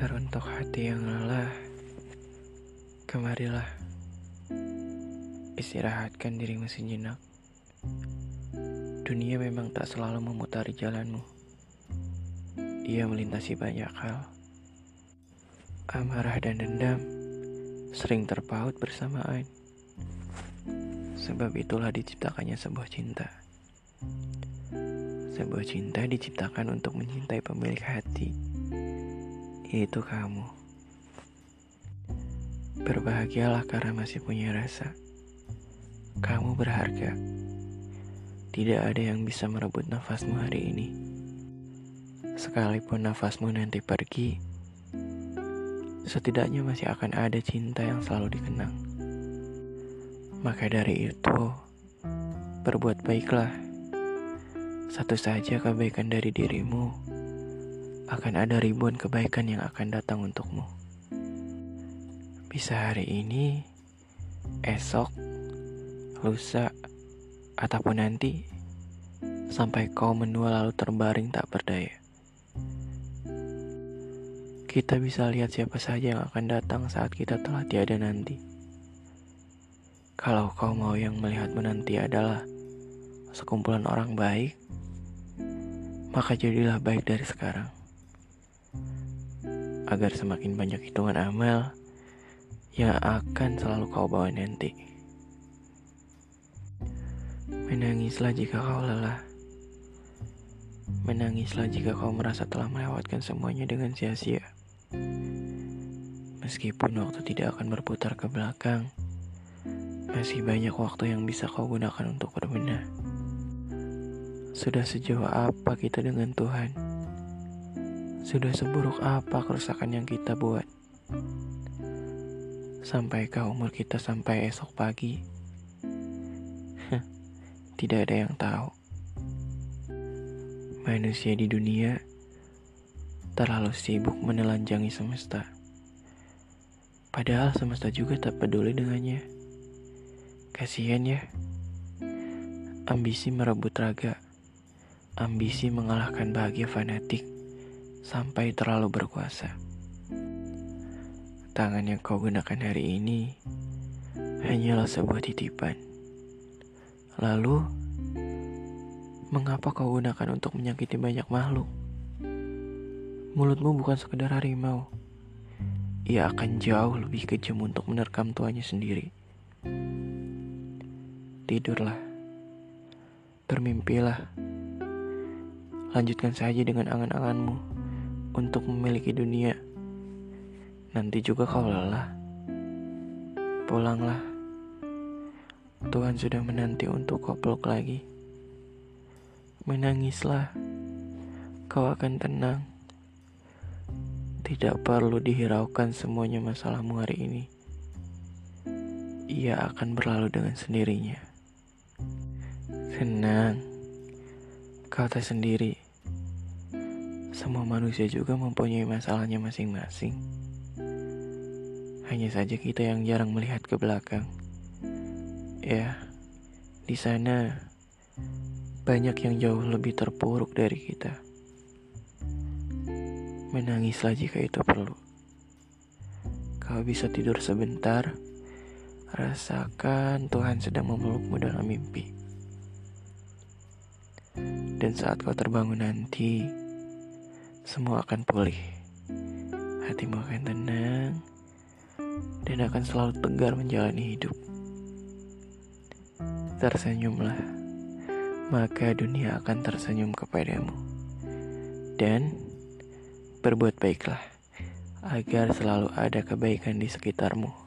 Teruntuk hati yang lelah, kemarilah. Istirahatkan dirimu sejenak. Dunia memang tak selalu memutari jalanmu. Ia melintasi banyak hal. Amarah dan dendam sering terpaut bersamaan. Sebab itulah diciptakannya sebuah cinta. Sebuah cinta diciptakan untuk mencintai pemilik hati yaitu kamu. Berbahagialah karena masih punya rasa. Kamu berharga. Tidak ada yang bisa merebut nafasmu hari ini. Sekalipun nafasmu nanti pergi, setidaknya masih akan ada cinta yang selalu dikenang. Maka dari itu, berbuat baiklah. Satu saja kebaikan dari dirimu akan ada ribuan kebaikan yang akan datang untukmu. Bisa hari ini, esok, lusa, ataupun nanti, sampai kau menua lalu terbaring tak berdaya. Kita bisa lihat siapa saja yang akan datang saat kita telah tiada nanti. Kalau kau mau yang melihat menanti adalah sekumpulan orang baik, maka jadilah baik dari sekarang agar semakin banyak hitungan amal yang akan selalu kau bawa nanti. Menangislah jika kau lelah. Menangislah jika kau merasa telah melewatkan semuanya dengan sia-sia. Meskipun waktu tidak akan berputar ke belakang, masih banyak waktu yang bisa kau gunakan untuk berbenah. Sudah sejauh apa kita dengan Tuhan? Sudah seburuk apa kerusakan yang kita buat? Sampaikah umur kita sampai esok pagi? Tidak ada yang tahu. Manusia di dunia terlalu sibuk menelanjangi semesta. Padahal semesta juga tak peduli dengannya. Kasihan ya. Ambisi merebut raga. Ambisi mengalahkan bahagia fanatik sampai terlalu berkuasa. Tangan yang kau gunakan hari ini hanyalah sebuah titipan. Lalu, mengapa kau gunakan untuk menyakiti banyak makhluk? Mulutmu bukan sekedar harimau. Ia akan jauh lebih kejam untuk menerkam tuanya sendiri. Tidurlah. Bermimpilah. Lanjutkan saja dengan angan-anganmu untuk memiliki dunia. Nanti juga kau lelah. Pulanglah. Tuhan sudah menanti untuk kau peluk lagi. Menangislah. Kau akan tenang. Tidak perlu dihiraukan semuanya masalahmu hari ini. Ia akan berlalu dengan sendirinya. Senang. Kau tak sendiri. Semua manusia juga mempunyai masalahnya masing-masing. Hanya saja kita yang jarang melihat ke belakang. Ya, di sana banyak yang jauh lebih terpuruk dari kita. Menangislah jika itu perlu. Kau bisa tidur sebentar, rasakan Tuhan sedang memelukmu dalam mimpi. Dan saat kau terbangun nanti, semua akan pulih. Hatimu akan tenang dan akan selalu tegar menjalani hidup. Tersenyumlah, maka dunia akan tersenyum kepadamu. Dan berbuat baiklah agar selalu ada kebaikan di sekitarmu.